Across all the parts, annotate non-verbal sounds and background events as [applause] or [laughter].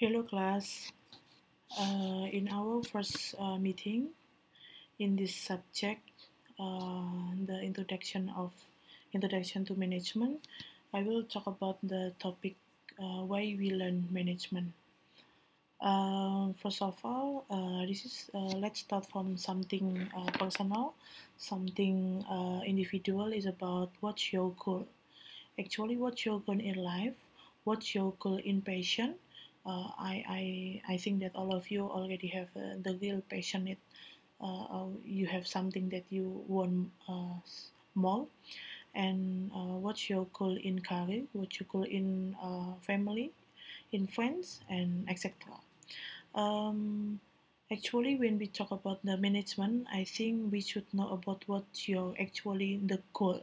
Hello class. Uh, in our first uh, meeting in this subject, uh, the introduction of introduction to management, I will talk about the topic uh, why we learn management. Uh, first of all, uh, this is let's start from something personal, something individual is about what's your goal. Actually, what's your goal in life? What's your goal in passion? Uh, I, I I think that all of you already have uh, the real passionate. Uh, uh, you have something that you want uh, more, and uh, what's your goal in career? What's your goal in family, in friends, and etc. Um, actually, when we talk about the management, I think we should know about what your actually the goal,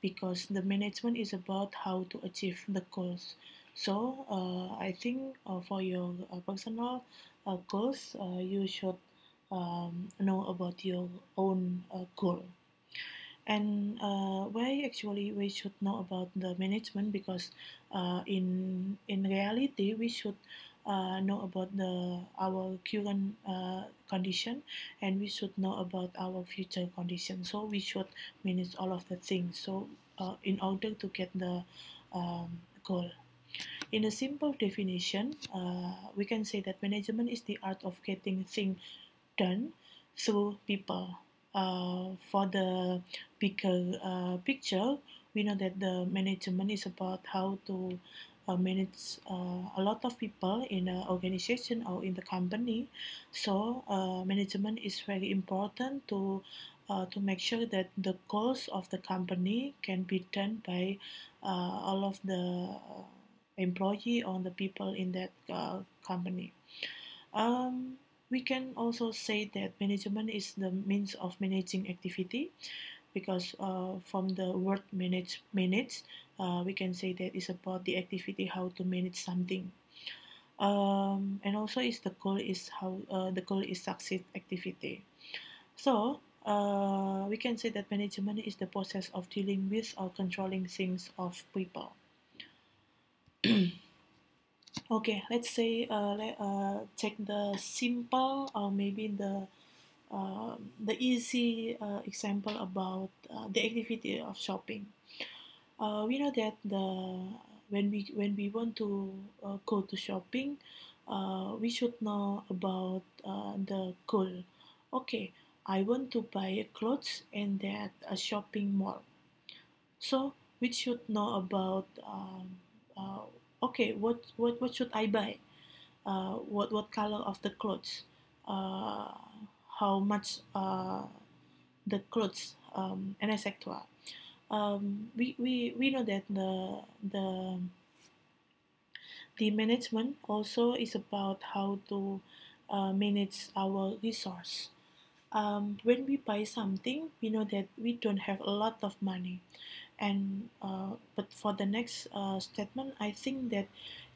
because the management is about how to achieve the goals. So uh, I think uh, for your uh, personal uh, goals, uh, you should um, know about your own uh, goal. And uh, why actually we should know about the management because uh, in in reality we should uh, know about the our current uh, condition and we should know about our future condition. So we should manage all of the things. So uh, in order to get the um, goal. In a simple definition, uh, we can say that management is the art of getting things done through people. Uh, for the bigger uh, picture, we know that the management is about how to uh, manage uh, a lot of people in an organization or in the company. So, uh, management is very important to uh, to make sure that the goals of the company can be done by all of the employee or the people in that uh, company. Um, we can also say that management is the means of managing activity because uh, from the word manage manage uh, we can say that it's about the activity how to manage something. Um, and also is the goal is how uh, the goal is succeed activity. So uh, we can say that management is the process of dealing with or controlling things of people [clears throat] okay let's say uh, let, uh, take the simple or maybe the uh, the easy uh, example about uh, the activity of shopping. Uh, we know that the when we when we want to go to shopping, we should know about the goal. Okay, I want to buy clothes in that a shopping mall. So we should know about um, okay what, what what should I buy? Uh, what what color of the clothes? Uh, how much uh, the clothes um, and etc. Um, we, we, we know that the the the management also is about how to uh, manage our resource. Um, when we buy something, we know that we don't have a lot of money, and uh, but for the next uh, statement, I think that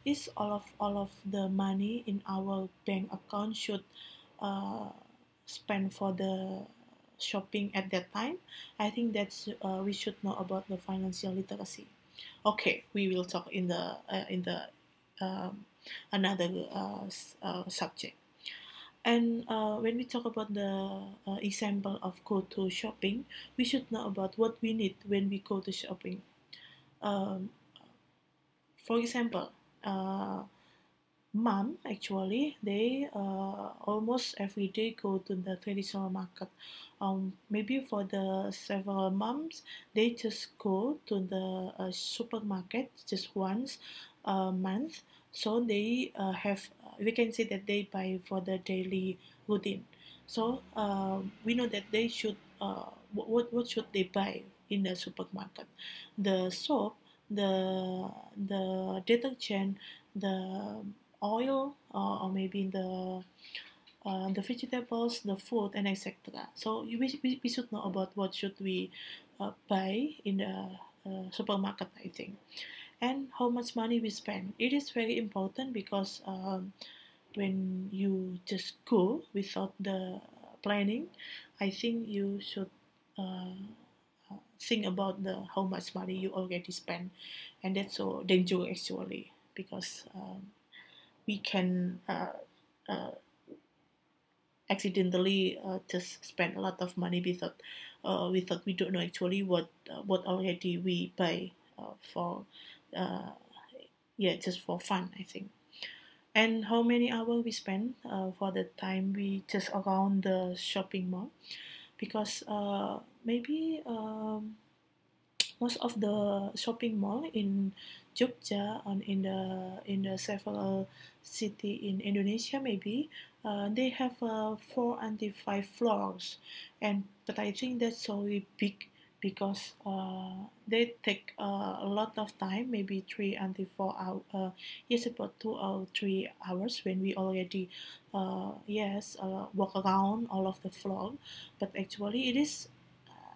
is all of all of the money in our bank account should uh, spend for the shopping at that time. I think that's uh, we should know about the financial literacy. Okay, we will talk in the uh, in the um, another uh, uh, subject. And uh, when we talk about the uh, example of go to shopping, we should know about what we need when we go to shopping. Um, for example, uh, mom actually they uh, almost every day go to the traditional market um, maybe for the several moms they just go to the uh, supermarket just once a month. So they uh, have we can say that they buy for the daily routine. So uh, we know that they should uh, what, what what should they buy in the supermarket? The soap the the detergent the oil or, or maybe the uh, the vegetables, the food, and etc. So we, we, we should know about what should we uh, buy in the uh, supermarket, I think, and how much money we spend. It is very important because um, when you just go without the planning, I think you should uh, think about the how much money you already spend, and that's so dangerous actually because. Um, we can uh, uh, accidentally uh, just spend a lot of money without uh, without we don't know actually what uh, what already we pay uh, for uh, yeah just for fun I think. And how many hours we spend uh, for the time we just around the shopping mall? Because uh, maybe um, most of the shopping mall in Jogja and in the in the several city in Indonesia maybe uh, they have uh, four and five floors. And but I think that's so big because uh, they take uh, a lot of time maybe three and four hours uh, yes about two or three hours when we already uh, yes uh, walk around all of the floor but actually it is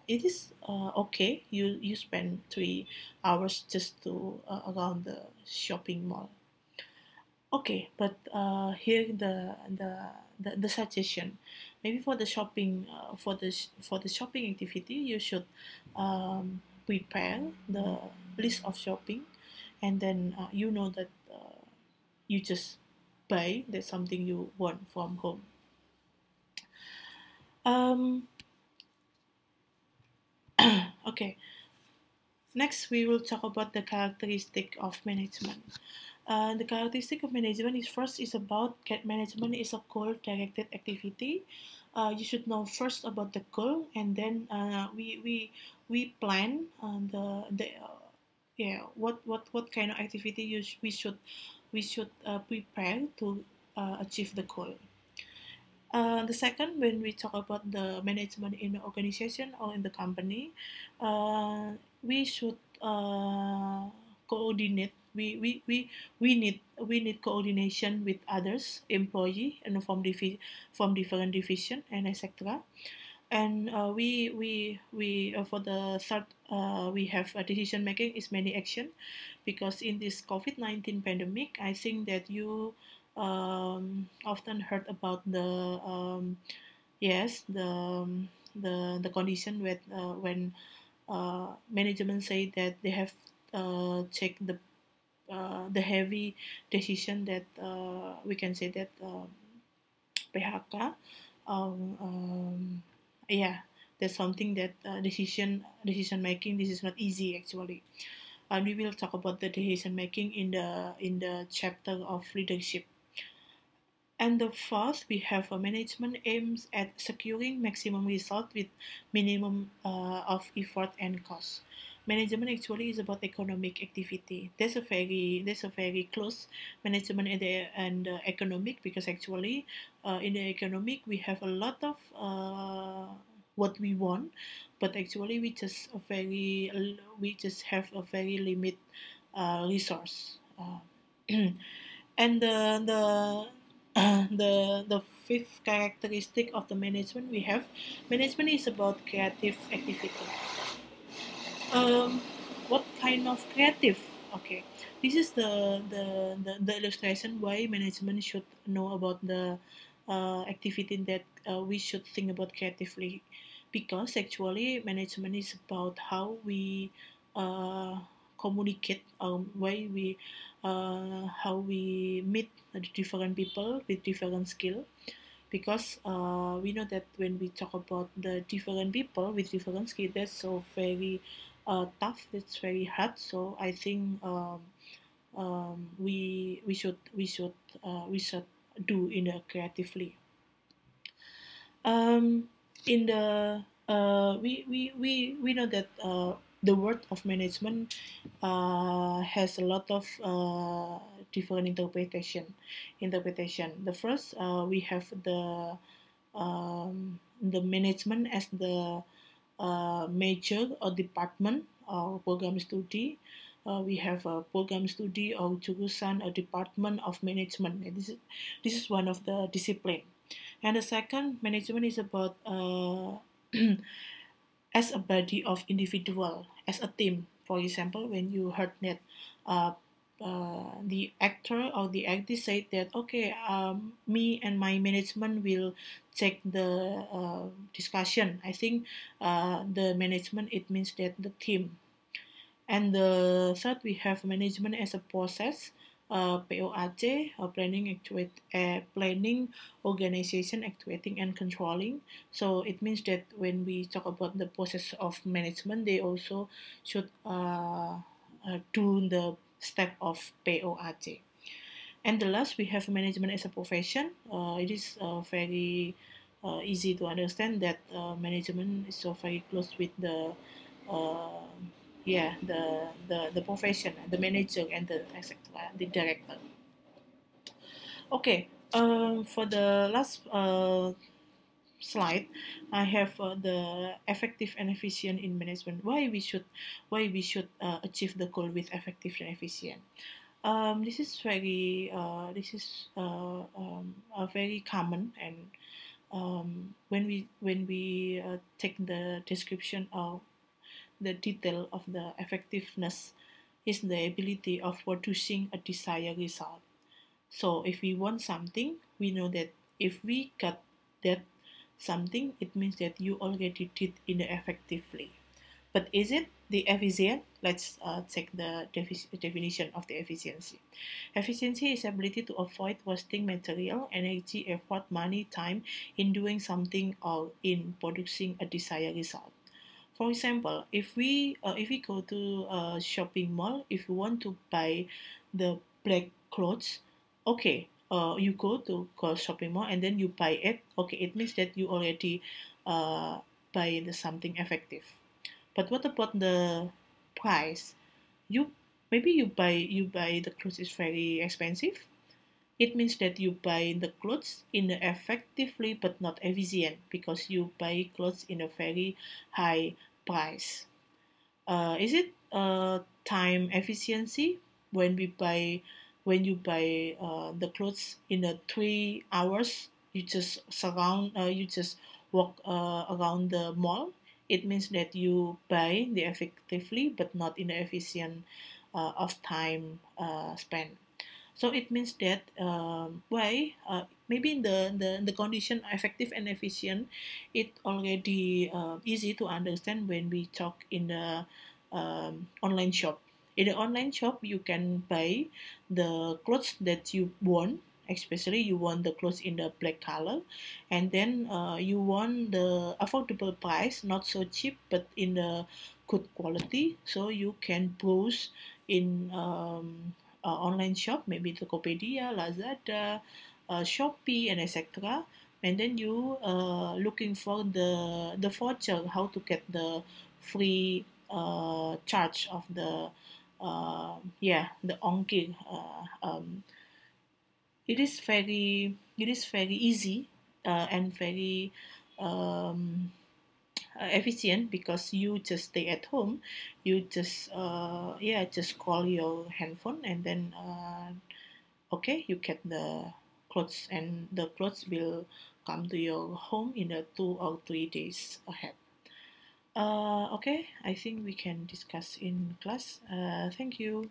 it is uh, okay. You you spend three hours just to uh, around the shopping mall. Okay, but uh, here the, the the the suggestion, maybe for the shopping uh, for the for the shopping activity, you should um, prepare the list of shopping, and then uh, you know that uh, you just buy that something you want from home. Um, [coughs] okay. Next, we will talk about the characteristic of management. Uh, the characteristic of management is first is about management is a goal directed activity. Uh, you should know first about the goal, and then uh, we we we plan uh, the the uh, yeah what what what kind of activity you sh- we should we should uh, prepare to achieve the goal. Uh, the second, when we talk about the management in the organization or in the company, uh, we should uh, coordinate. We, we, we, we need we need coordination with others, employee, and from divi- from different division and etc. And uh, we we we uh, for the third uh, we have a decision making is many action, because in this COVID nineteen pandemic, I think that you um, often heard about the um, yes the um, the the condition with uh, when uh, management say that they have uh, checked the uh, the heavy decision that uh, we can say that um, PHK um, um, yeah that's something that uh, decision decision making this is not easy actually. And we will talk about the decision making in the in the chapter of leadership and the fourth, we have a management aims at securing maximum result with minimum uh, of effort and cost. Management actually is about economic activity. There's a very there's a very close management and the and uh, economic because actually uh, in the economic we have a lot of uh, what we want, but actually we just a very we just have a very limit uh, resource. [clears throat] And the the [clears throat] the the fifth characteristic of the management we have management is about creative activity. Um, what kind of creative? Okay this is the, the the, the illustration why management should know about the uh, activity that uh, we should think about creatively. Because actually management is about how we uh, communicate um, why we uh, how we meet different people with different skill. Because uh, we know that when we talk about the different people with different skill that's so very uh, tough it's very hard. So i think um, um, we we should we should uh, we should do in a creatively. Um, in the uh, we, we, we, we know that uh, the word of management uh, has a lot of uh, different interpretation. Interpretation. The first, uh, we have the um, the management as the uh, major or department or program study. Uh, we have a program study or jurusan or department of management. This is, this is one of the discipline. And the second, management is about uh, [clears throat] as a body of individual, as a team. For example, when you heard that uh, uh, the actor or the actress said that okay, um, me and my management will take the uh, discussion. I think uh, the management it means that the team. And the third, we have management as a process. Uh, POAC, uh, planning, actuate, uh, planning, organization, actuating, and controlling. So it means that when we talk about the process of management, they also should do the step of POAC. And the last, we have management as a profession. It is very uh, easy to understand that uh, management is so very close with the uh, yeah the, the the profession the manager and the etc the director. Okay um, for the last uh, slide i have uh, the effective and efficient in management. Why we should why we should uh, achieve the goal with effective and efficient? Um, this is very uh, this is uh, um, very common and um, when we when we uh, take the description of the detail of the effectiveness is the ability of producing a desired result. So if we want something, we know that if we got that something, it means that you already did it effectively. But is it the efficient? Let's uh, check the defi- definition of the efficiency. Efficiency is ability to avoid wasting material, energy, effort, money, time in doing something or in producing a desired result. For example, if we uh, if we go to a shopping mall, if you want to buy the black clothes, okay, uh, you go to shopping mall and then you buy it. Okay, it means that you already uh, buy the something effective. But what about the price? You maybe you buy you buy the clothes is very expensive. It means that you buy the clothes in effectively but not efficient because you buy clothes in a very high price. Uh, is it uh, time efficiency? When we buy when you buy uh, the clothes in a three hours you just surround uh, you just walk uh, around the mall. It means that you buy the effectively but not in the efficient uh, of time uh, spent so it means that um, why uh, maybe in the, the the condition effective and efficient, it already uh, easy to understand when we talk in the um, online shop. In the online shop, you can buy the clothes that you want especially you want the clothes in the black color and then uh, you want the affordable price not so cheap but in the good quality so you can browse in um, uh, online shop, maybe Tokopedia, Lazada, uh, Shopee, and etc. And then you uh, looking for the the voucher, how to get the free uh, charge of the uh, yeah the ongkir. Uh, um, it is very it is very easy uh, and very um, uh, efficient because you just stay at home you just uh, yeah just call your handphone and then uh, okay you get the clothes and the clothes will come to your home in a two or three days ahead. Uh, okay i think we can discuss in class. Uh, thank you